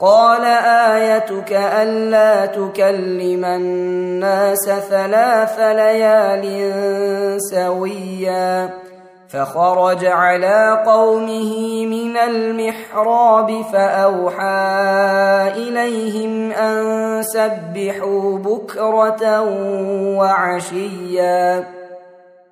قال آيتك ألا تكلم الناس ثلاث ليال سويا فخرج على قومه من المحراب فأوحى إليهم أن سبحوا بكرة وعشيا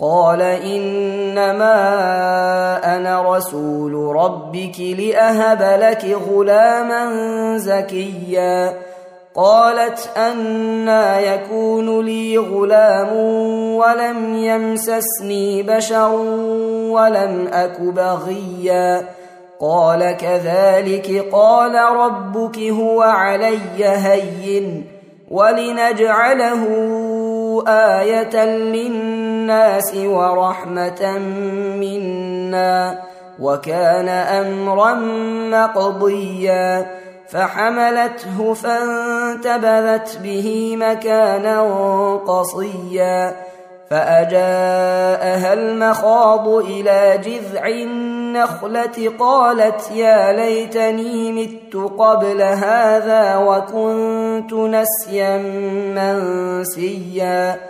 قال إنما أنا رسول ربك لأهب لك غلاما زكيا. قالت أنا يكون لي غلام ولم يمسسني بشر ولم أك بغيا. قال كذلك قال ربك هو علي هين ولنجعله آية للناس ورحمة منا وكان أمرا مقضيا فحملته فانتبذت به مكانا قصيا فأجاءها المخاض إلى جذع النخلة قالت يا ليتني مت قبل هذا وكنت نسيا منسيا.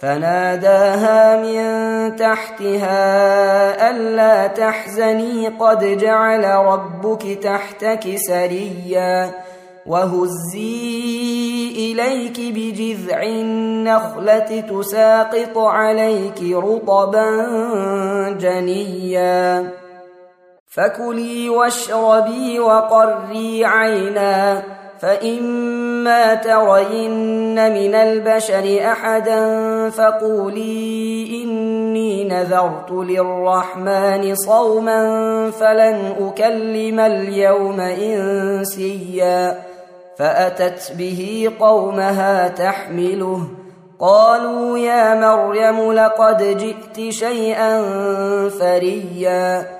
فناداها من تحتها ألا تحزني قد جعل ربك تحتك سريا. وهزي إليك بجذع النخلة تساقط عليك رطبا جنيا. فكلي واشربي وقري عينا فإما ترين من البشر أحدا فقولي إني نذرت للرحمن صوما فلن أكلم اليوم إنسيا. فأتت به قومها تحمله قالوا يا مريم لقد جئت شيئا فريا.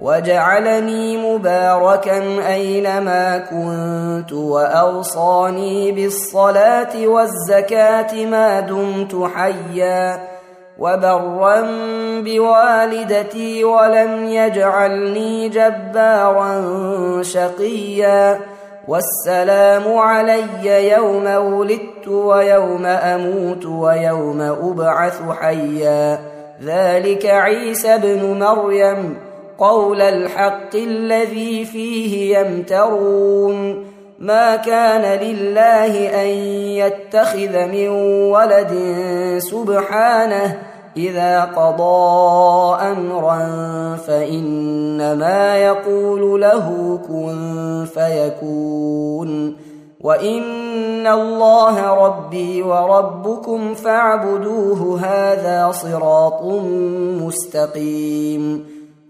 وجعلني مباركا أينما كنت وأوصاني بالصلاة والزكاة ما دمت حيا وبرا بوالدتي ولم يجعلني جبارا شقيا والسلام علي يوم ولدت ويوم أموت ويوم أبعث حيا ذلك عيسى ابن مريم قول الحق الذي فيه يمترون ما كان لله أن يتخذ من ولد سبحانه إذا قضى أمرا فإنما يقول له كن فيكون وإن الله ربي وربكم فاعبدوه هذا صراط مستقيم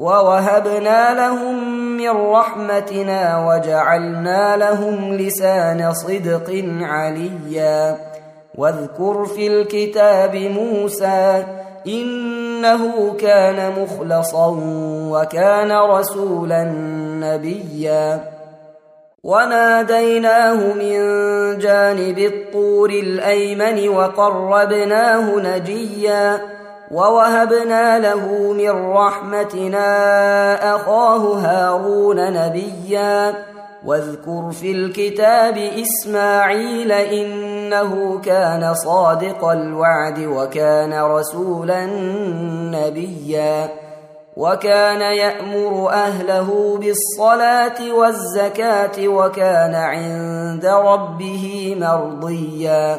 ووهبنا لهم من رحمتنا وجعلنا لهم لسان صدق عليا. واذكر في الكتاب موسى إنه كان مخلصا وكان رسولا نبيا. وناديناه من جانب الطور الأيمن وقربناه نجيا. ووهبنا له من رحمتنا اخاه هارون نبيا واذكر في الكتاب اسماعيل انه كان صادق الوعد وكان رسولا نبيا وكان يامر اهله بالصلاه والزكاه وكان عند ربه مرضيا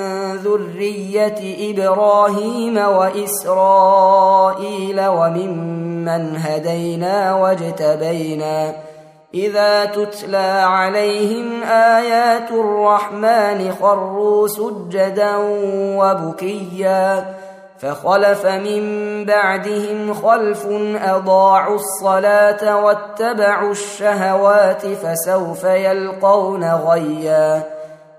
ذرية إبراهيم وإسرائيل وممن هدينا واجتبينا إذا تتلى عليهم آيات الرحمن خروا سجدا وبكيا فخلف من بعدهم خلف أضاعوا الصلاة واتبعوا الشهوات فسوف يلقون غيا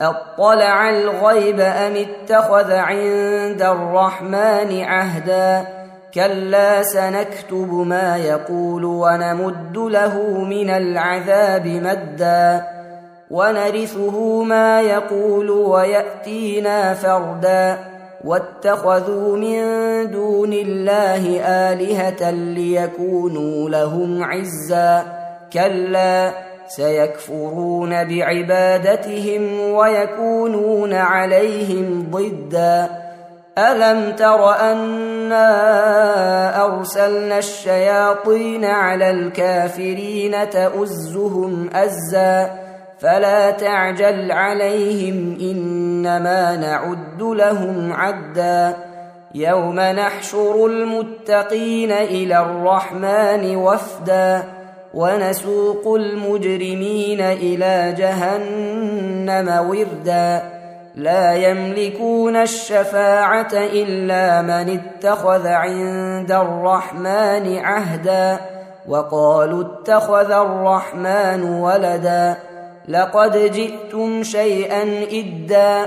أطلع الغيب أم اتخذ عند الرحمن عهدا؟ كلا سنكتب ما يقول ونمد له من العذاب مدا. ونرثه ما يقول ويأتينا فردا. واتخذوا من دون الله آلهة ليكونوا لهم عزا. كلا سيكفرون بعبادتهم ويكونون عليهم ضدًا. ألم تر أنا أرسلنا الشياطين على الكافرين تؤزهم أزا؟ فلا تعجل عليهم إنما نعد لهم عدا. يوم نحشر المتقين إلى الرحمن وفدا. ونسوق المجرمين إلى جهنم وردا. لا يملكون الشفاعة إلا من اتخذ عند الرحمن عهدا. وقالوا اتخذ الرحمن ولدا. لقد جئتم شيئا إدا.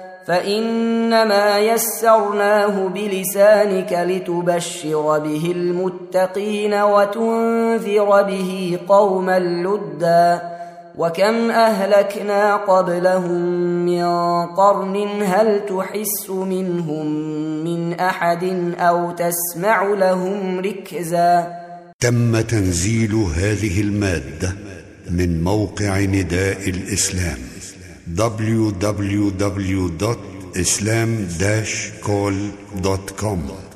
فإنما يسرناه بلسانك لتبشر به المتقين وتنذر به قوما لدا وكم أهلكنا قبلهم من قرن هل تحس منهم من أحد أو تسمع لهم ركزا تم تنزيل هذه المادة من موقع نداء الإسلام. www.islam-call.com